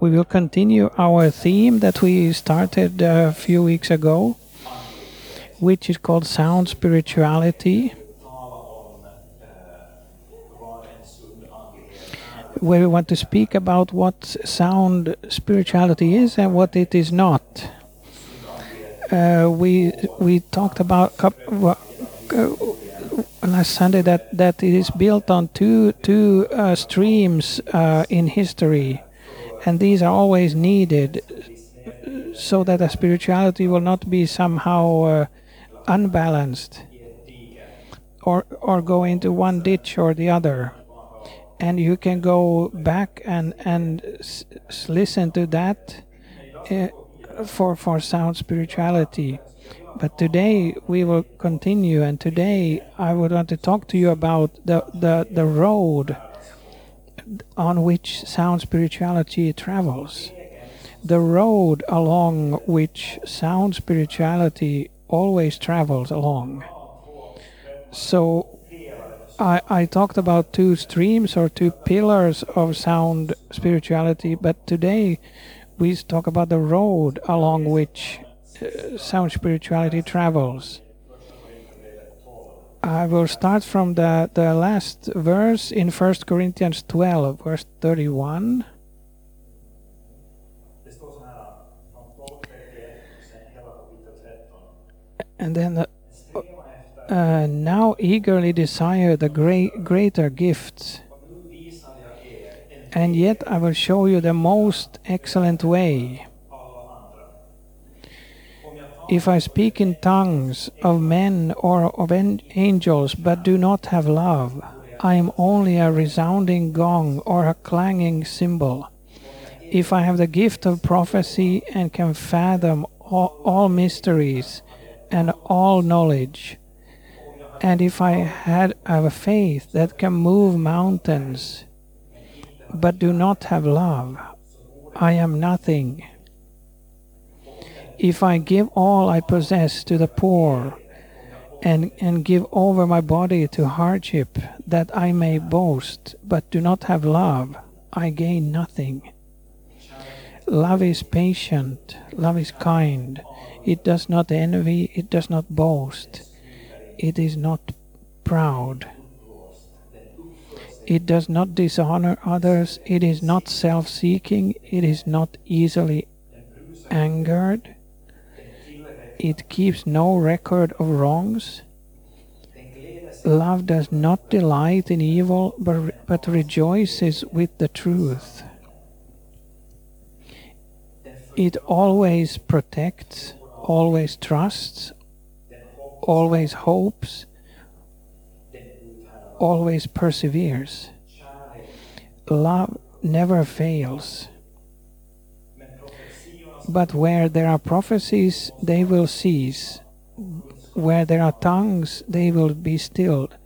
We will continue our theme that we started a few weeks ago, which is called Sound Spirituality. Where we want to speak about what sound spirituality is and what it is not. Uh, we we talked about uh, last Sunday that that it is built on two two uh, streams uh, in history, and these are always needed, so that the spirituality will not be somehow uh, unbalanced, or or go into one ditch or the other. And you can go back and and s- listen to that uh, for for sound spirituality. But today we will continue, and today I would want to talk to you about the, the, the road on which sound spirituality travels. The road along which sound spirituality always travels along. So I, I talked about two streams or two pillars of sound spirituality, but today we talk about the road along which sound spirituality travels. I will start from the, the last verse in 1 Corinthians 12, verse 31. And then, uh, uh, now eagerly desire the great, greater gifts. And yet I will show you the most excellent way. If I speak in tongues of men or of an- angels but do not have love, I am only a resounding gong or a clanging cymbal. If I have the gift of prophecy and can fathom all, all mysteries and all knowledge, and if I had have a faith that can move mountains, but do not have love, I am nothing. If I give all I possess to the poor, and, and give over my body to hardship, that I may boast, but do not have love, I gain nothing. Love is patient, love is kind, it does not envy, it does not boast, it is not proud. It does not dishonor others, it is not self seeking, it is not easily angered, it keeps no record of wrongs. Love does not delight in evil, but, but rejoices with the truth. It always protects, always trusts, always hopes, always perseveres. Love never fails. But where there are prophecies, they will cease. Where there are tongues, they will be stilled.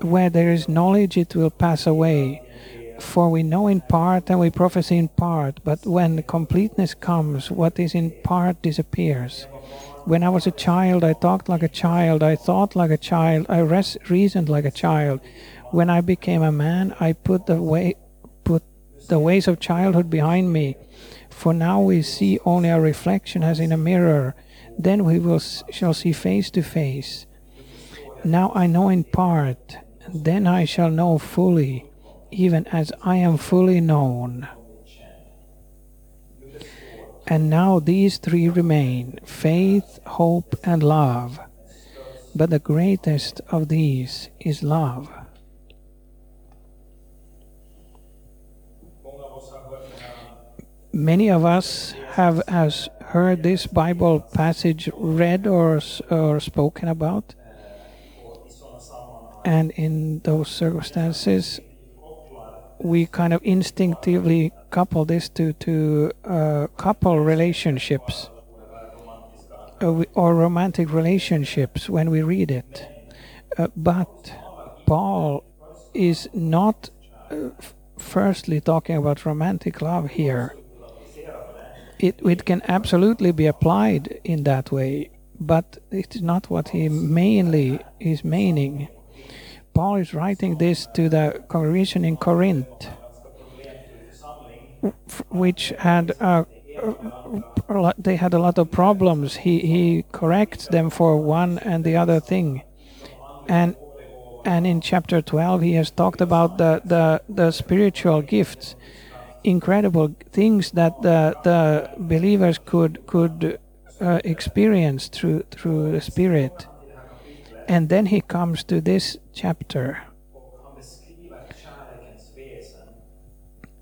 Where there is knowledge, it will pass away. For we know in part and we prophesy in part, but when completeness comes, what is in part disappears. When I was a child, I talked like a child, I thought like a child, I res- reasoned like a child. When I became a man, I put the way put the ways of childhood behind me. For now we see only a reflection as in a mirror, then we will shall see face to face. Now I know in part, then I shall know fully, even as I am fully known. And now these three remain faith, hope, and love. But the greatest of these is love. Many of us have has heard this Bible passage read or, or spoken about. And in those circumstances, we kind of instinctively couple this to to uh, couple relationships uh, or romantic relationships when we read it. Uh, but Paul is not uh, firstly talking about romantic love here. It, it can absolutely be applied in that way, but it's not what he mainly is meaning. Paul is writing this to the congregation in Corinth, which had a lot, they had a lot of problems. He he corrects them for one and the other thing, and and in chapter 12 he has talked about the the, the spiritual gifts, incredible things that the the believers could could uh, experience through through the Spirit, and then he comes to this chapter.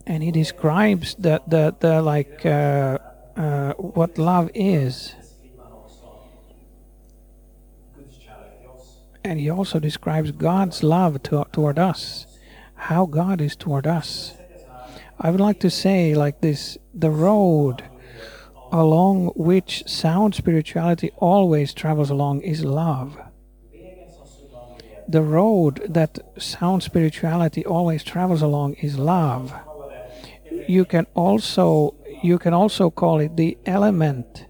and he describes the the, the like uh, uh, what love is. And he also describes god's love to, toward us how god is toward us i would like to say like this the road along which sound spirituality always travels along is love. The road that sound spirituality always travels along is love. You can also you can also call it the element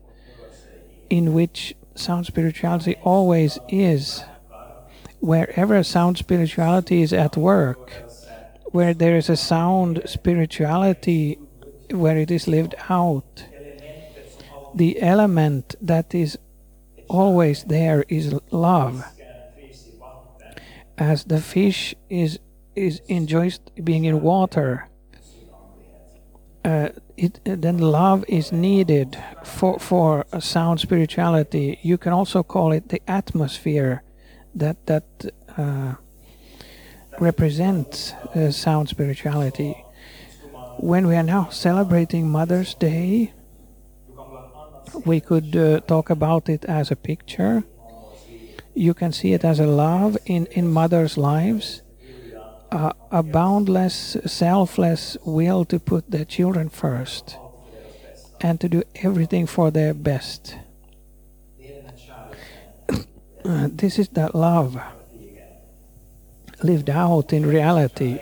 in which sound spirituality always is. Wherever sound spirituality is at work where there is a sound spirituality where it is lived out. The element that is always there is love. As the fish is is enjoys being in water uh, it then love is needed for for a sound spirituality. You can also call it the atmosphere that that uh, represents uh, sound spirituality when we are now celebrating mother's day we could uh, talk about it as a picture. You can see it as a love in, in mothers' lives, uh, a boundless, selfless will to put their children first and to do everything for their best. this is that love lived out in reality.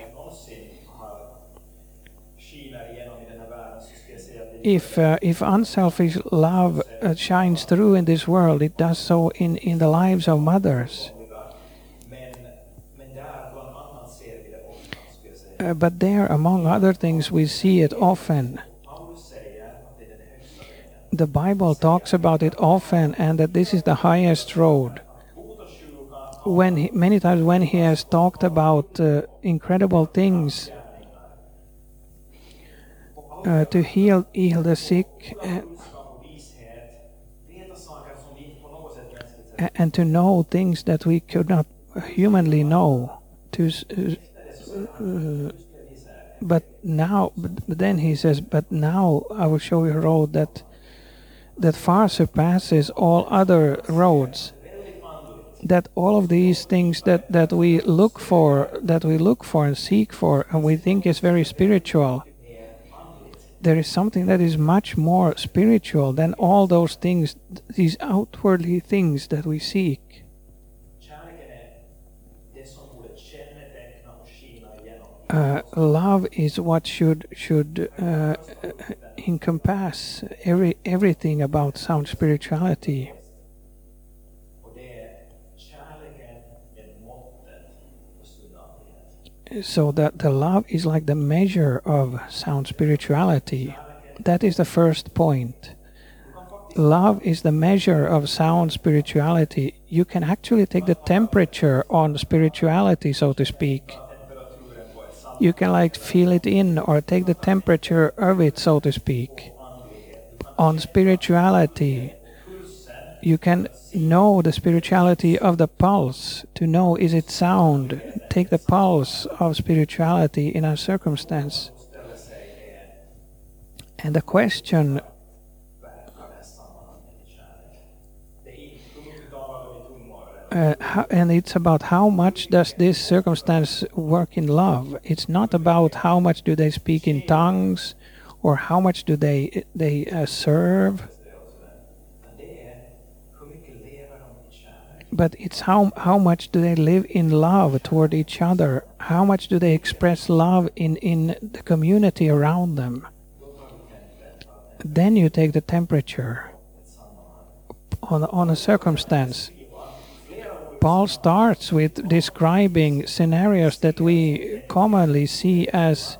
If uh, if unselfish love uh, shines through in this world, it does so in, in the lives of mothers. Uh, but there, among other things, we see it often. The Bible talks about it often, and that this is the highest road. When he, many times when he has talked about uh, incredible things uh, to heal heal the sick uh, kunskap och vishet, veta saker som vi inte på något sätt mänskligt sett a- and to know things that we could not humanly know. To s- uh, but now, but then he says, but now I will show you a road that that far surpasses all other roads. That all of these things that that we look for, that we look for and seek for, and we think is very spiritual. There is something that is much more spiritual than all those things, these outwardly things that we seek. Uh, love is what should should uh, encompass every everything about sound spirituality. So that the love is like the measure of sound spirituality. That is the first point. Love is the measure of sound spirituality. You can actually take the temperature on spirituality, so to speak. You can like feel it in or take the temperature of it, so to speak. on spirituality. You can know the spirituality of the pulse. To know is it sound? Take the pulse of spirituality in a circumstance. And the question uh, how, and it's about how much does this circumstance work in love. It's not about how much do they speak in tongues or how much do they they uh, serve, but it's how how much do they live in love toward each other. How much do they express love in in the community around them. Then you take the temperature on on a circumstance. Paul starts with describing scenarios that we commonly see as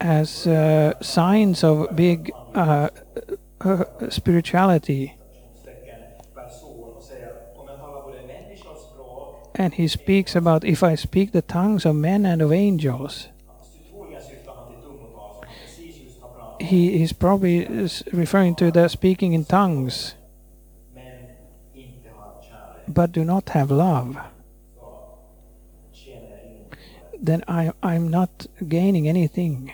as uh, signs of big uh, uh, spirituality. And he speaks about if I speak the tongues of men and of angels. He is probably referring to the speaking in tongues, but do not have love. Then I, I'm not gaining anything.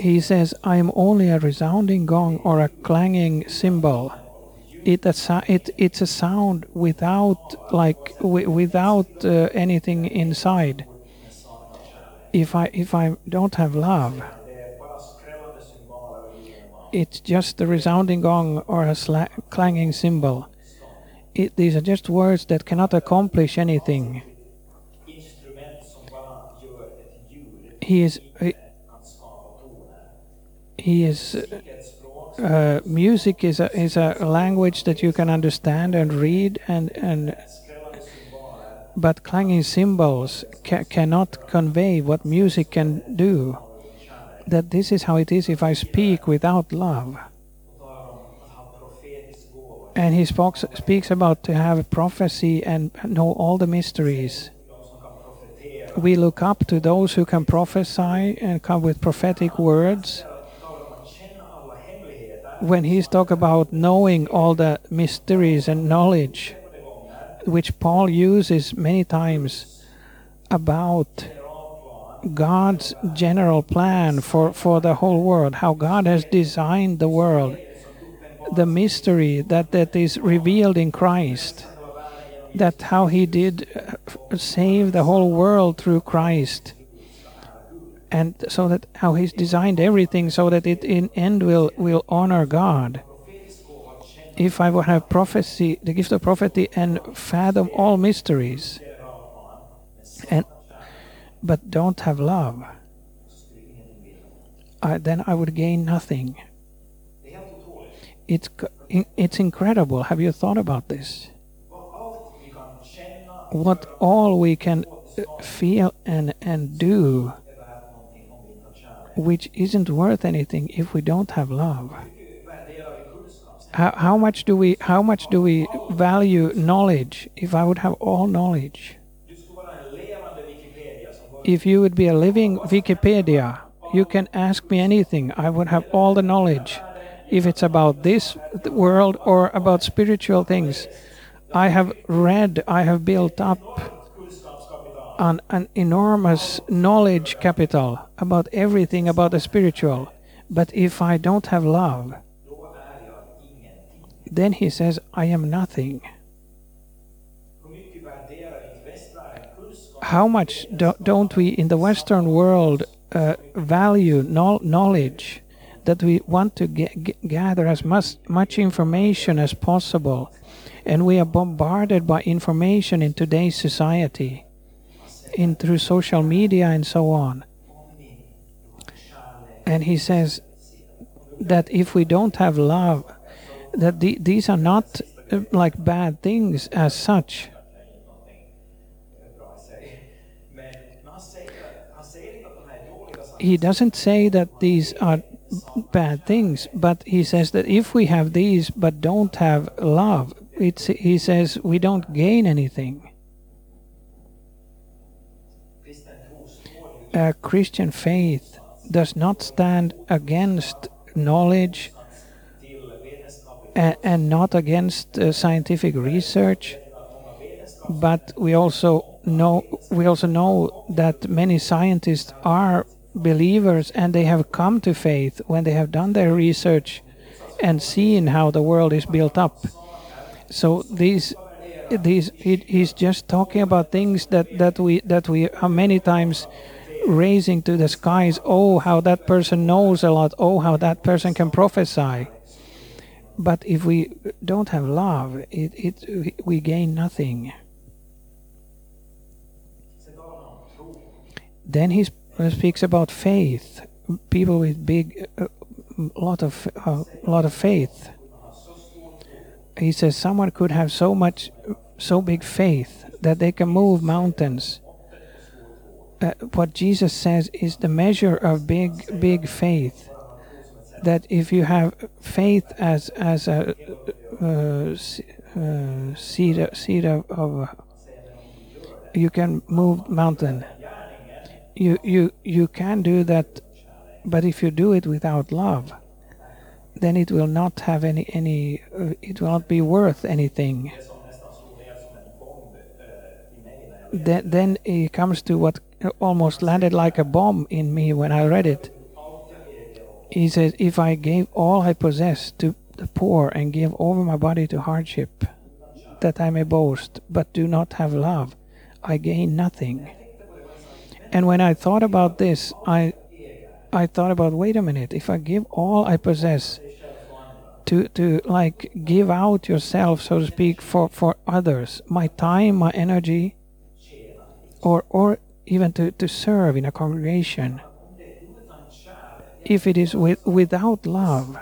He says, I am only a resounding gong or a clanging cymbal. It, it it's a sound without like wi- without uh, anything inside. If I if I don't have love, it's just a resounding gong or a clanging cymbal. It, these are just words that cannot accomplish anything. He is he, he is språk uh, music is a is a language that you can understand and read and and but clanging cymbals ca- cannot convey what music can do. That this is how it is if i speak without love. And he spoke, speaks about to have prophecy and know all the mysteries. We look up to those who can prophesy and come with prophetic words when he's talk about knowing all the mysteries and knowledge which paul uses many times about God's general plan for, for the whole world, how God has designed the world, the mystery that, that is revealed in Christ, that how He did uh, save the whole world through Christ, and so that how He's designed everything so that it in end will, will honor God. If I would have prophecy, the gift of prophecy, and fathom all mysteries, and but don't have love, I, then I would gain nothing. It's it's incredible. Have you thought about this? What all we can feel and and do, which isn't worth anything if we don't have love. How, how much do we how much do we value knowledge? If I would have all knowledge, if you would be a living Wikipedia, you can ask me anything. I would have all the knowledge. If it's about this world or about spiritual things, I have read, I have built up an, enormous knowledge capital about everything about the spiritual. But if I don't have love, then he says, I am nothing. How much do, don't we in the Western world uh, value know, knowledge? That we want to g- gather as much, much information as possible. And we are bombarded by information in today's society, in through social media and so on. And he says that if we don't have love, that the, these are not uh, like bad things as such. He doesn't say that these are bad things, but he says that if we have these but don't have love, it's, he says we don't gain anything. A Christian faith does not stand against knowledge and, and not against uh, scientific research, but we also know we also know that many scientists are believers and they have come to faith when they have done their research and seen how the world is built up. So these these he, he's just talking about things that that we that we are many times raising to the skies. Oh, how that person knows a lot. Oh, how that person can prophesy. But if we don't have love, it, it we gain nothing. Then he speaks about faith. People with big, uh, lot of, uh, lot of faith. He says someone could have so much, so big faith that they can move mountains. Uh, what Jesus says is the measure of big, big faith. That if you have faith as as a uh, uh, seed of, seed of, of you can move mountain. You you you can do that, but if you do it without love, then it will not have any any. Uh, it will not be worth anything. Then then it comes to what almost landed like a bomb in me when I read it. He says, "If I gave all I possess to the poor and give over my body to hardship, that I may boast, but do not have love, I gain nothing." And when I thought about this, I I thought about, wait a minute, if I give all I possess to to like give out yourself, so to speak, for for others, my time, my energy, or or even to, to serve in a congregation, if it is with, without love,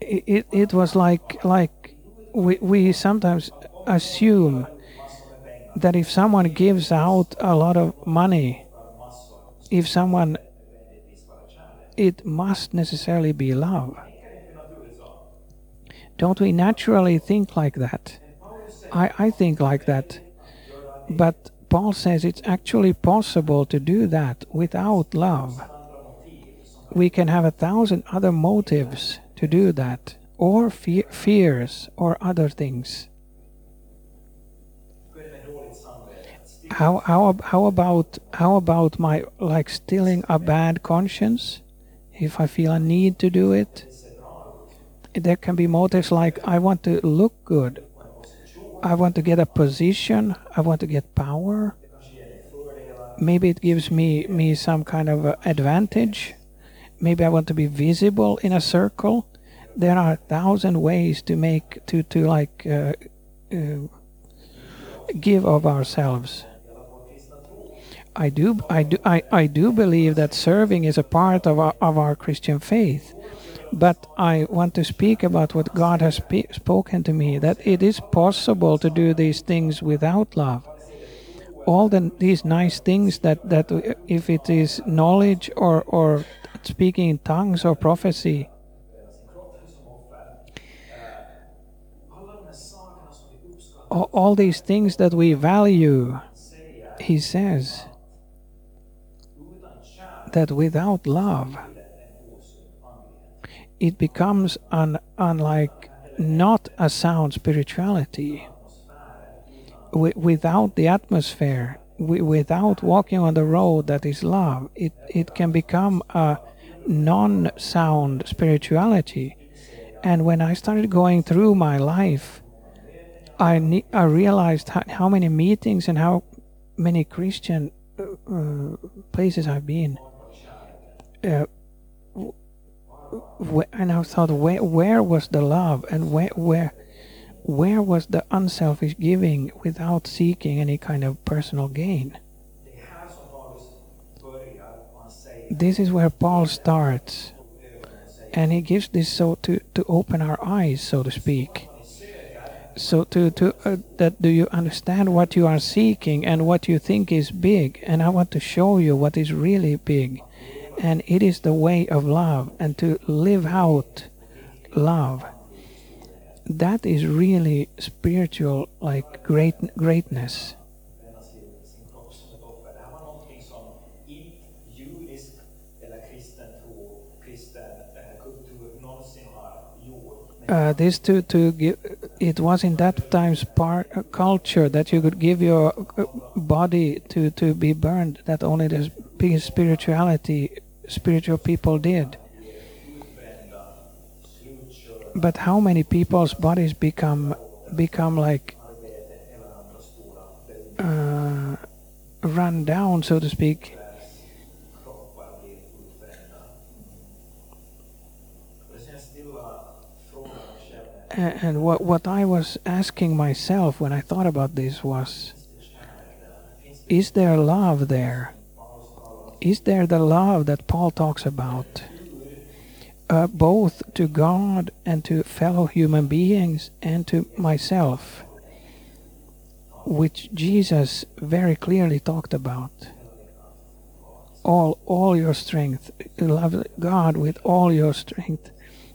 it, it was like like we, we sometimes assume that if someone gives out a lot of money, if someone it must necessarily be love. Don't we naturally think like that? I, I think like that. But Paul says it's actually possible to do that without love. We can have a thousand other motives to do that, or fe- fears, or other things. How, how, how about how about my like stealing a bad conscience? If I feel a need to do it, there can be motives like I want to look good, I want to get a position, I want to get power. Maybe it gives me me some kind of advantage. Maybe I want to be visible in a circle. There are a thousand ways to make to to like uh, uh, give of ourselves. I do, I do, I, I do believe that serving is a part of our, of our Christian faith. But I want to speak about what God has spe- spoken to me that it is possible to do these things without love. All the, these nice things that, that if it is knowledge or, or speaking in tongues or prophecy, all, all these things that we value, he says that without love, it becomes an unlike not a sound spirituality. Wi- without the atmosphere, wi- without walking on the road that is love, it, it can become a non sound spirituality. And when I started going through my life, I, ne- I realized how, how many meetings and how many Christian uh, uh, places I've been. Uh, wh- and I thought, where, where was the love, and where, where, where was the unselfish giving without seeking any kind of personal gain? This is where Paul starts, and he gives this so to to open our eyes, so to speak. So to to uh, that do you understand what you are seeking and what you think is big, and I want to show you what is really big, and it is the way of love, and to live out love. That is really spiritual, like great greatness. Uh, this to to give it was in that times part uh, culture that you could give your uh, body to to be burned that only the biggest spirituality spiritual people did. But how many people's bodies become become like uh, run down so to speak and what what I was asking myself when I thought about this was is there love there is there the love that Paul talks about uh, both to God and to fellow human beings and to myself which Jesus very clearly talked about. All, all your strength. Love God with all your strength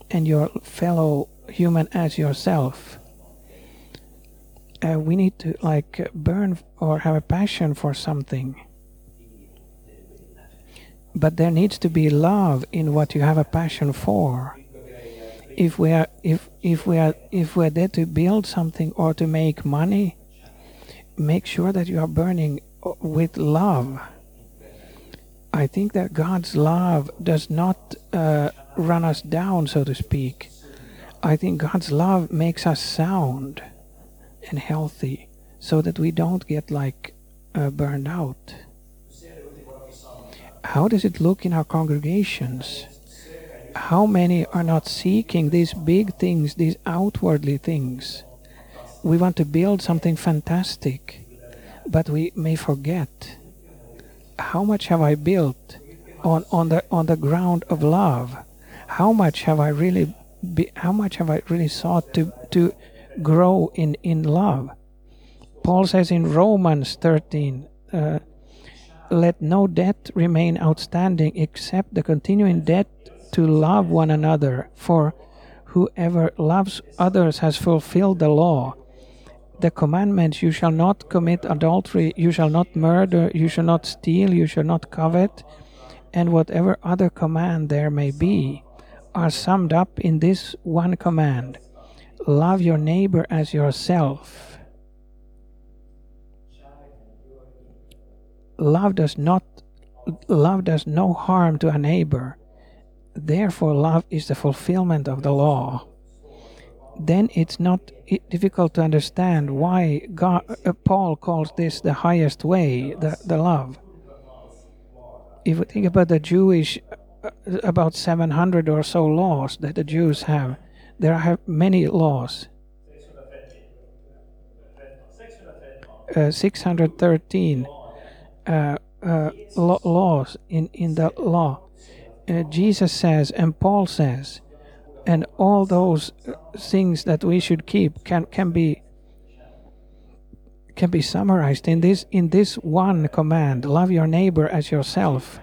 and your fellow human as yourself. Uh, we need to like burn or have a passion for something. But there needs to be love in what you have a passion for. If we are if if we are if we are there to build something or to make money, make sure that you are burning with love. I think that God's love does not uh, run us down, so to speak. I think God's love makes us sound and healthy so that we don't get like uh, burned out. How does it look in our congregations? How many are not seeking these big things, these outwardly things? We want to build something fantastic, but we may forget how much have I built on, on the on the ground of love? How much have I really be, how much have I really sought to to grow in in love? Paul says in Romans 13, uh, let no debt remain outstanding except the continuing debt to love one another, for whoever loves others has fulfilled the law. The commandments you shall not commit adultery, you shall not murder, you shall not steal, you shall not covet, and whatever other command there may be, are summed up in this one command love your neighbor as yourself. Love does not love does no harm to a neighbor. Therefore love is the fulfillment of the law. Then it's not difficult to understand why God, uh, Paul calls this the highest way, the, the love. If we think about the Jewish, about 700 or so laws that the Jews have, there are many laws. Uh, 613 uh, uh, laws in, in the law. Uh, Jesus says, and Paul says, and all those things that we should keep can, can be can be summarized in this in this one command love your neighbor as yourself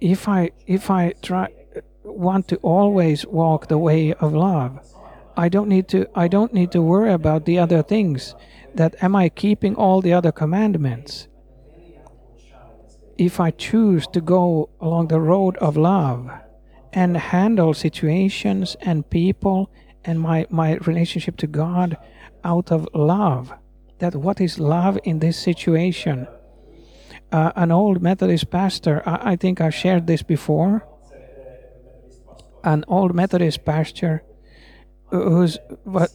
if i if i try want to always walk the way of love i don't need to i don't need to worry about the other things that am i keeping all the other commandments if I choose to go along the road of love and handle situations and people and my, my relationship to God out of love, that what is love in this situation? Uh, an old Methodist pastor, I, I think I've shared this before. An old Methodist pastor who's what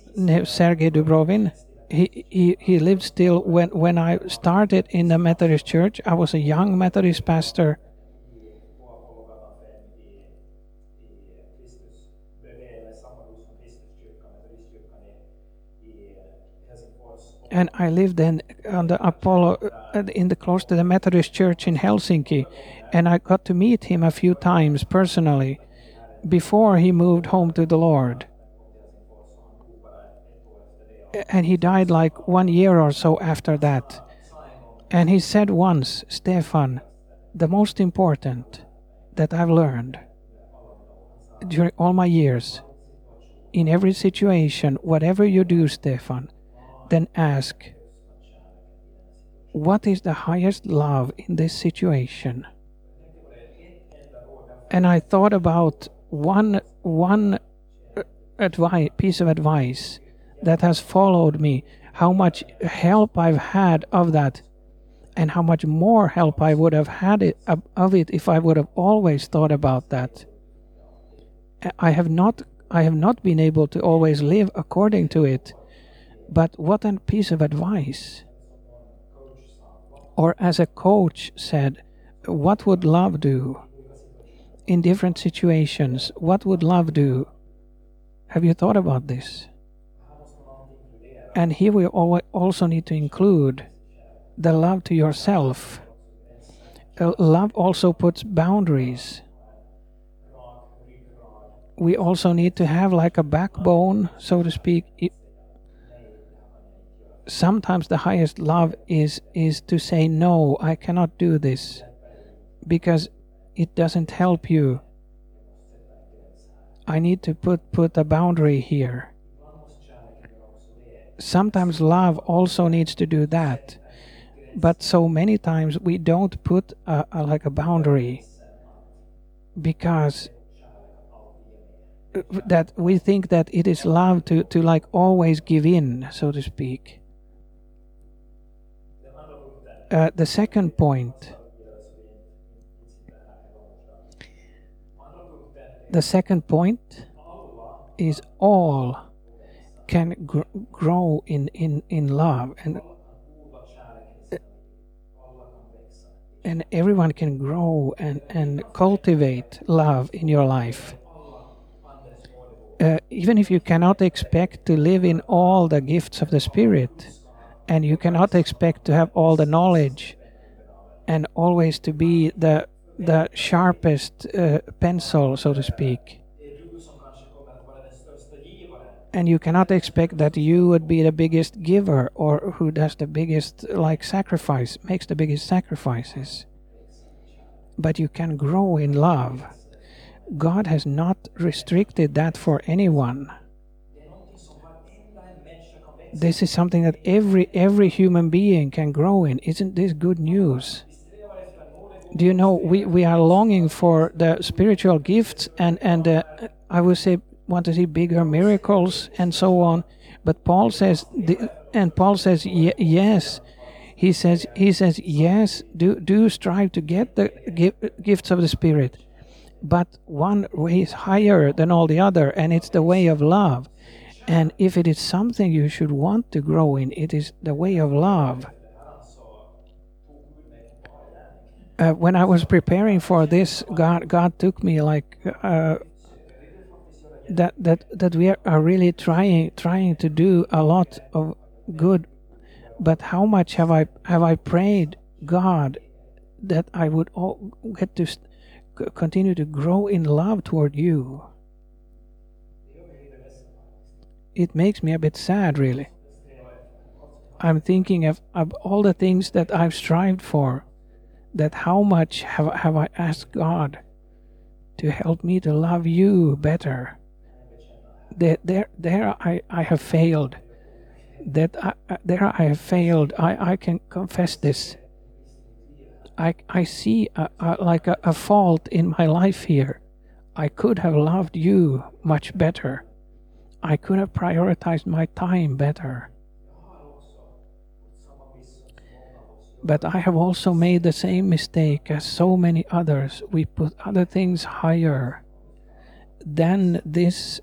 Sergei Dubrovin, he, he, he lived still when, when I started in the Methodist church. I was a young Methodist pastor. And I lived then on the Apollo, uh, in the close to the Methodist church in Helsinki, and I got to meet him a few times personally before he moved home to the Lord and he died like one year or so after that. And he said once, Stefan, the most important that I've learned during all my years, in every situation, whatever you do, Stefan, then ask, what is the highest love in this situation? And I thought about one one uh, piece of advice that has followed me, how much help I've had of that, and how much more help I would have had it, of it if I would have always thought about that. I have not I have not been able to always live according to it, but what a piece of advice. Or as a coach said, what would love do? In different situations, what would love do? Have you thought about this? And here we also need to include the love to yourself. Uh, love also puts boundaries. We also need to have like a backbone, so to speak. Sometimes the highest love is is to say no i cannot do this because it doesn't help you. I need to put put a boundary here. Sometimes love also needs to do that. But so many times we don't put a, a, like a boundary because that we think that it is love to, to like always give in so to speak uh, the second point the second point is all can gr- grow in, in, in love and and everyone can grow and, and cultivate love in your life. Uh, even if you cannot expect to live in all the gifts of the Spirit, and you cannot expect to have all the knowledge and always to be the, the sharpest uh, pencil, so to speak, and you cannot expect that you would be the biggest giver or who does the biggest like sacrifice makes the biggest sacrifices. But you can grow in love. God has not restricted that for anyone this is something that every every human being can grow in isn't this good news do you know we, we are longing for the spiritual gifts and and uh, i would say want to see bigger miracles and so on. But Paul says, and Paul says, yes. He says, he says, yes. Do do strive to get the gifts of the Spirit, but one way is higher than all the other, and it's the way of love. And if it is something you should want to grow in, it is the way of love. Uh, when I was preparing for this, God God took me like uh, that that that we are really trying trying to do a lot of good but how much have i have i prayed god that i would get to continue to grow in love toward you it makes me a bit sad really i'm thinking of, of all the things that i've strived for that how much have, have i asked god to help me to love you better there, there, there I, I have failed. That I, there I have failed. I, I can confess this. I, I see a, a, like a, a fault in my life here. I could have loved you much better. I could have prioritized my time better. But I have also made the same mistake as so many others. We put other things higher than this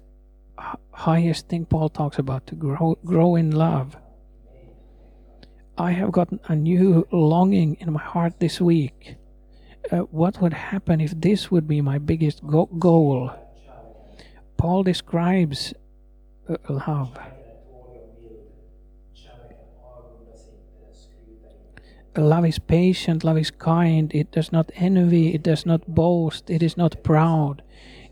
highest thing Paul talks about to grow, grow in love. I have gotten a new longing in my heart this week. Uh, what would happen if this would be my biggest go- goal? Paul describes love. Love is patient, love is kind, it does not envy, it does not boast, it is not proud,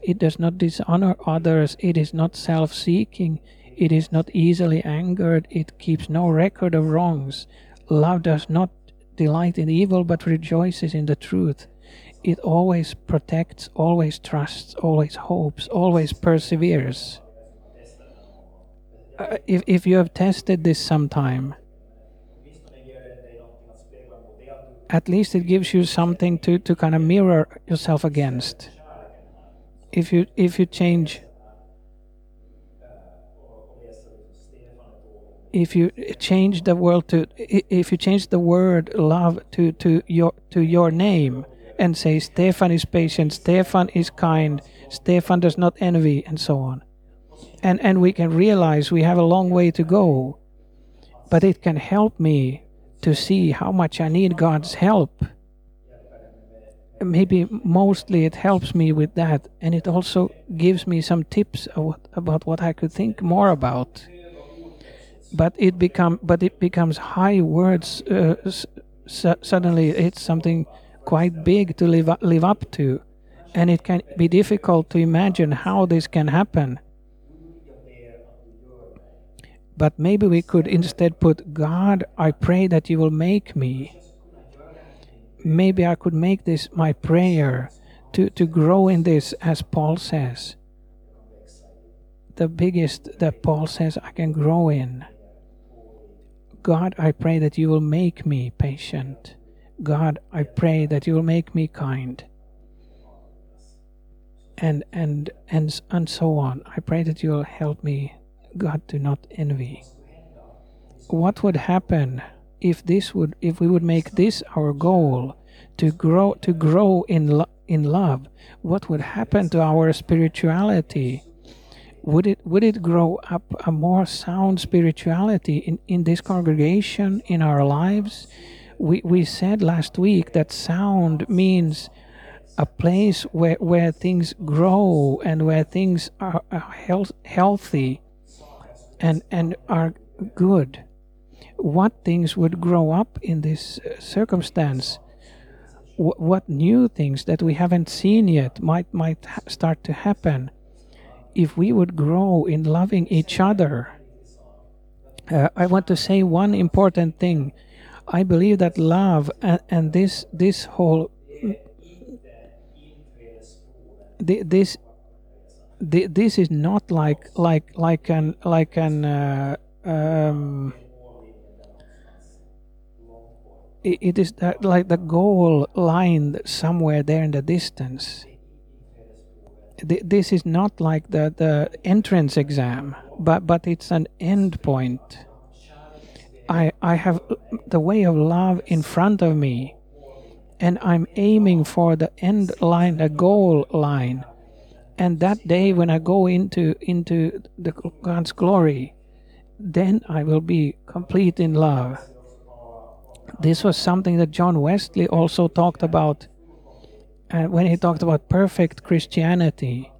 it does not dishonor others. It is not self seeking. It is not easily angered. It keeps no record of wrongs. Love does not delight in evil but rejoices in the truth. It always protects, always trusts, always hopes, always perseveres. Uh, if, if you have tested this sometime, at least it gives you something to, to kind of mirror yourself against if you if you change if you change the world to if you change the word love to to your to your name and say Stefan is patient, Stefan is kind, Stefan does not envy, and so on. And and we can realize we have a long way to go, but it can help me to see how much I need God's help. Maybe mostly it helps me with that and it also gives me some tips about what I could think more about. But it become but it becomes high words uh, suddenly it's something quite big to live live up to. And it can be difficult to imagine how this can happen But maybe we could instead put, God, I pray that you will make me. Maybe I could make this my prayer to, to grow in this, as Paul says. The biggest that Paul says I can grow in. God, I pray that you will make me patient. God, I pray that you will make me kind. And and and and so on. I pray that you will help me, God, to not envy. What would happen if this would if we would make this our goal to grow to grow in lo- in love? What would happen to our spirituality? Would it would it grow up a more sound spirituality in, in this congregation in our lives? we, we said last week that sound means a place where, where things grow and where things are, are health, healthy and, and are good. What things would grow up in this uh, circumstance? Wh- what new things that we haven't seen yet might might ha- start to happen if we would grow in loving each other? Uh, I want to say one important thing. I believe that love and, and this this whole thi- this thi- this is not like like like an like an uh, um, it is that like the goal line somewhere there in the distance. Thi- This is not like the, the entrance exam, but but it's an end point. I I have the way of love in front of me, and I'm aiming for the end line, the goal line. And that day when I go into into the God's glory, then I will be complete in love. This was something that John Wesley also talked about uh, when he talked about perfect Christianity.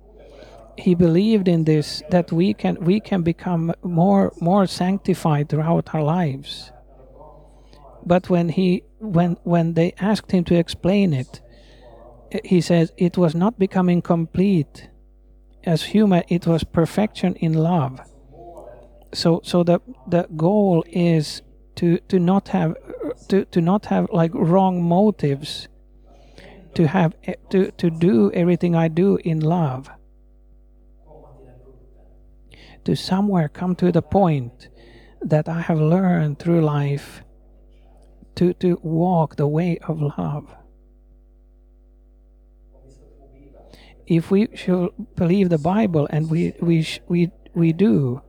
He believed in this that we can we can become more more sanctified throughout our lives. But when he when when they asked him to explain it, he says it was not becoming complete as human it was perfection in love. So so the the goal is to to not have to to not have like wrong motives to have to to do everything i do in love. To somewhere come to the point that i have learned through life to to walk the way of love if we should believe the Bible, and we we we we do,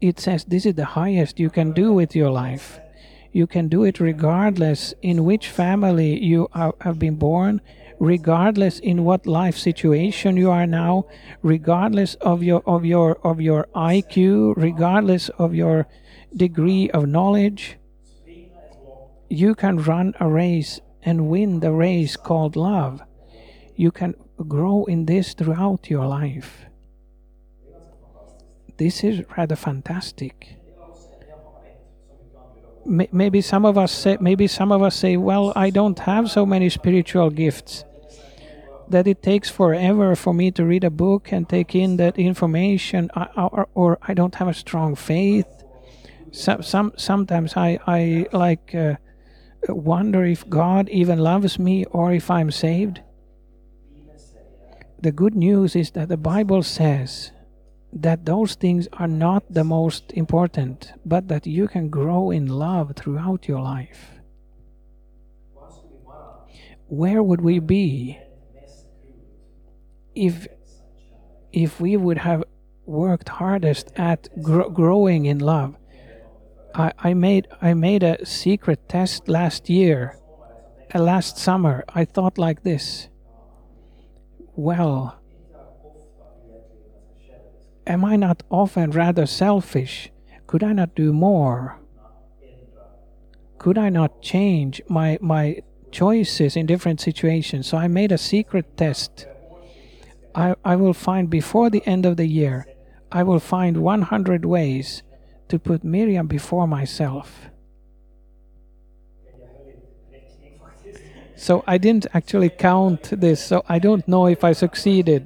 it says this is the highest you can do with your life. You can do it regardless in which family you are, have been born, regardless in what life situation you are now, regardless of your of your of your IQ, regardless of your degree of knowledge. You can run a race and win the race called love. You can grow in this throughout your life. This is rather fantastic. Maybe some of us say, maybe some of us say, well, I don't have so many spiritual gifts that it takes forever for me to read a book and take in that information, or, or I don't have a strong faith. Some sometimes I I like uh, wonder if God even loves me or if I'm saved the good news is that the Bible says that those things are not the most important, but that you can grow in love throughout your life. Where would we be if if we would have worked hardest at gro- growing in love? I, I made I made a secret test last year, uh, last summer. I thought like this well, am I not often rather selfish? Could I not do more? Could I not change my, my choices in different situations? So I made a secret test. I, I will find before the end of the year, I will find 100 ways to put Miriam before myself. So I didn't actually count this, so I don't know if I succeeded.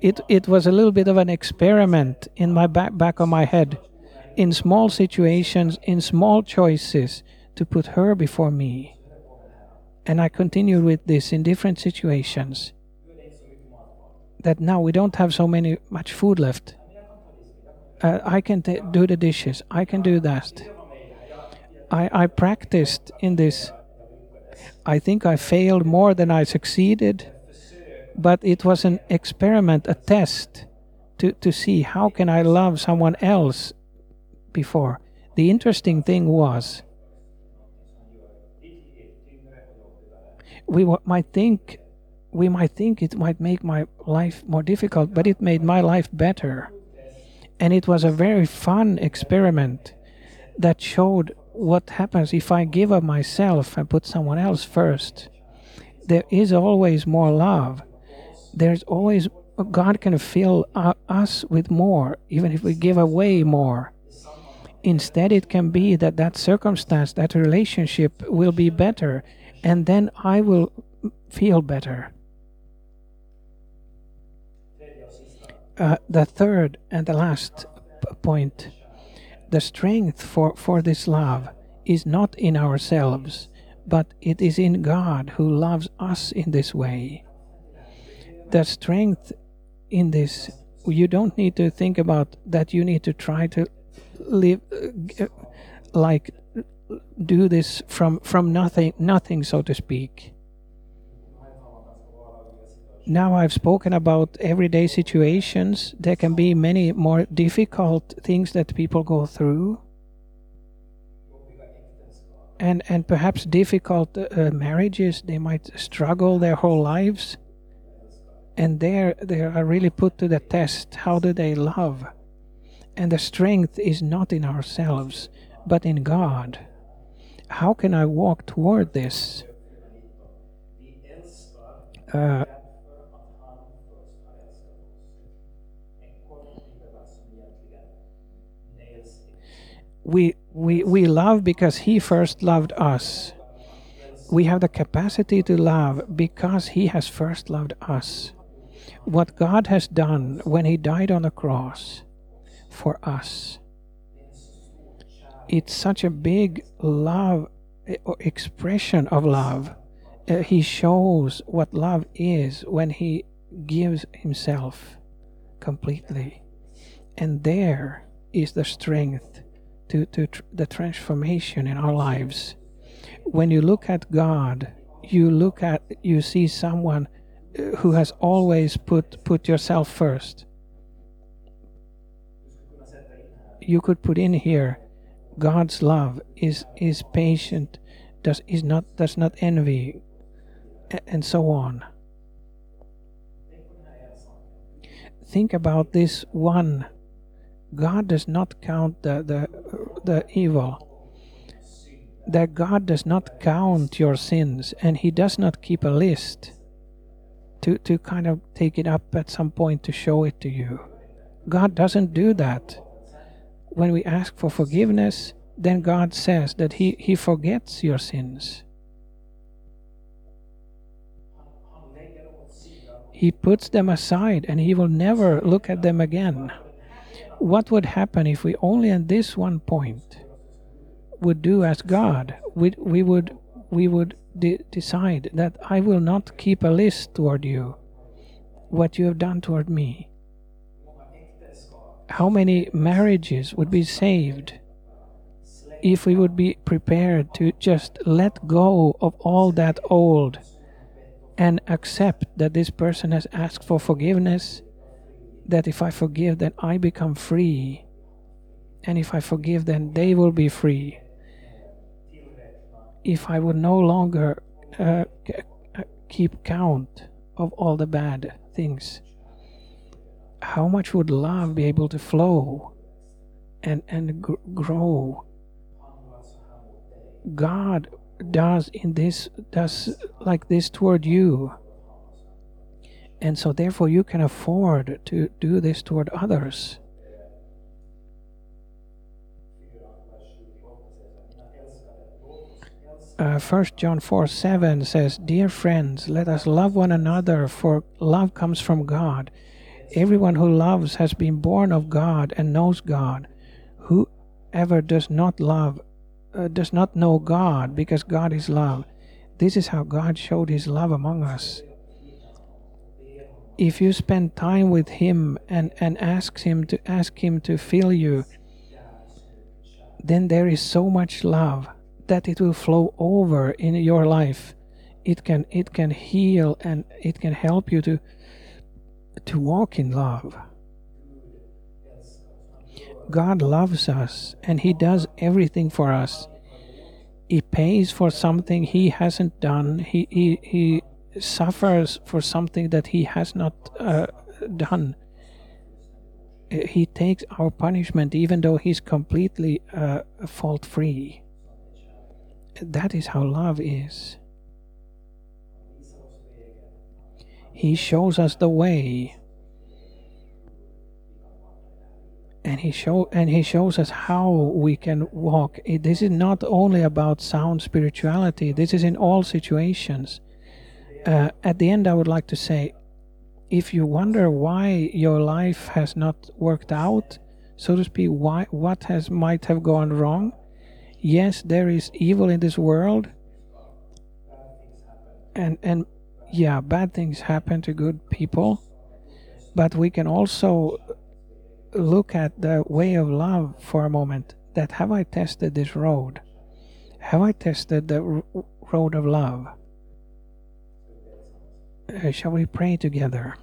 It it was a little bit of an experiment in my back back of my head. in small situations, in small choices, to put her before me. And I continued with this in different situations. That now we don't have so many much food left. Uh, I can do the dishes. I can do that. I, I practiced in this. I think I failed more than I succeeded, but it was an experiment, a test to, to see how can I love someone else before. The interesting thing was we might think we might think it might make my life more difficult, but it made my life better. And it was a very fun experiment that showed what happens if I give up myself and put someone else first. There is always more love. There's always God can fill us with more, even if we give away more. Instead, it can be that that circumstance, that relationship will be better, and then I will feel better. Uh, the third and the last point the strength for, for this love is not in ourselves, but it is in God who loves us in this way. The strength in this, you don't need to think about that you need to try to live uh, like do this from from nothing nothing so to speak now i've spoken about everyday situations there can be many more difficult things that people go through. And and perhaps difficult uh, marriages they might struggle their whole lives. And there they are really put to the test how do they love? And the strength is not in ourselves but in god. How can i walk toward this? Uh, we, we, we love because he first loved us. We have the capacity to love because he has first loved us. What God has done when he died on the cross for us. It's such a big love expression of love. Uh, he shows what love is when he gives himself completely. And there is the strength to, to tr- the transformation in our lives. When you look at God, you look at you see someone uh, who has always put put yourself first. You could put in here God's love is is patient, does is not does not envy, and so on. Think about this one God does not count the, the, the evil. That God does not count your sins and He does not keep a list to, to kind of take it up at some point to show it to you. God doesn't do that. When we ask for forgiveness, then God says that He, he forgets your sins. He puts them aside and He will never look at them again what would happen if we only at this one point would do as God? We, we would we would de- decide that I will not keep a list toward you, what you have done toward me. How many marriages would be saved if we would be prepared to just let go of all that old and accept that this person has asked for forgiveness that if I forgive, then I become free. And if I forgive, then they will be free. If I would no longer uh, keep count of all the bad things, how much would love be able to flow and, and gr- grow? God does in this does like this toward you and so, therefore, you can afford to do this toward others. Uh, 1 John 4 7 says, Dear friends, let us love one another, for love comes from God. Everyone who loves has been born of God and knows God. Who, whoever does not love uh, does not know God because God is love. This is how God showed his love among us. If you spend time with him and, and ask him to ask him to fill you, then there is so much love that it will flow over in your life. It can it can heal and it can help you to to walk in love. God loves us and He does everything for us. He pays for something He hasn't done. He, he, he suffers for something that He has not uh, done. He takes our punishment even though He's completely uh, fault free. That is how love is. He shows us the way. and he show and he shows us how we can walk it, this is not only about sound spirituality this is in all situations uh, at the end i would like to say if you wonder why your life has not worked out so to speak why what has might have gone wrong yes there is evil in this world and and yeah bad things happen to good people but we can also look at the way of love for a moment that have I tested this road? Have I tested the road of love? Uh, shall we pray together?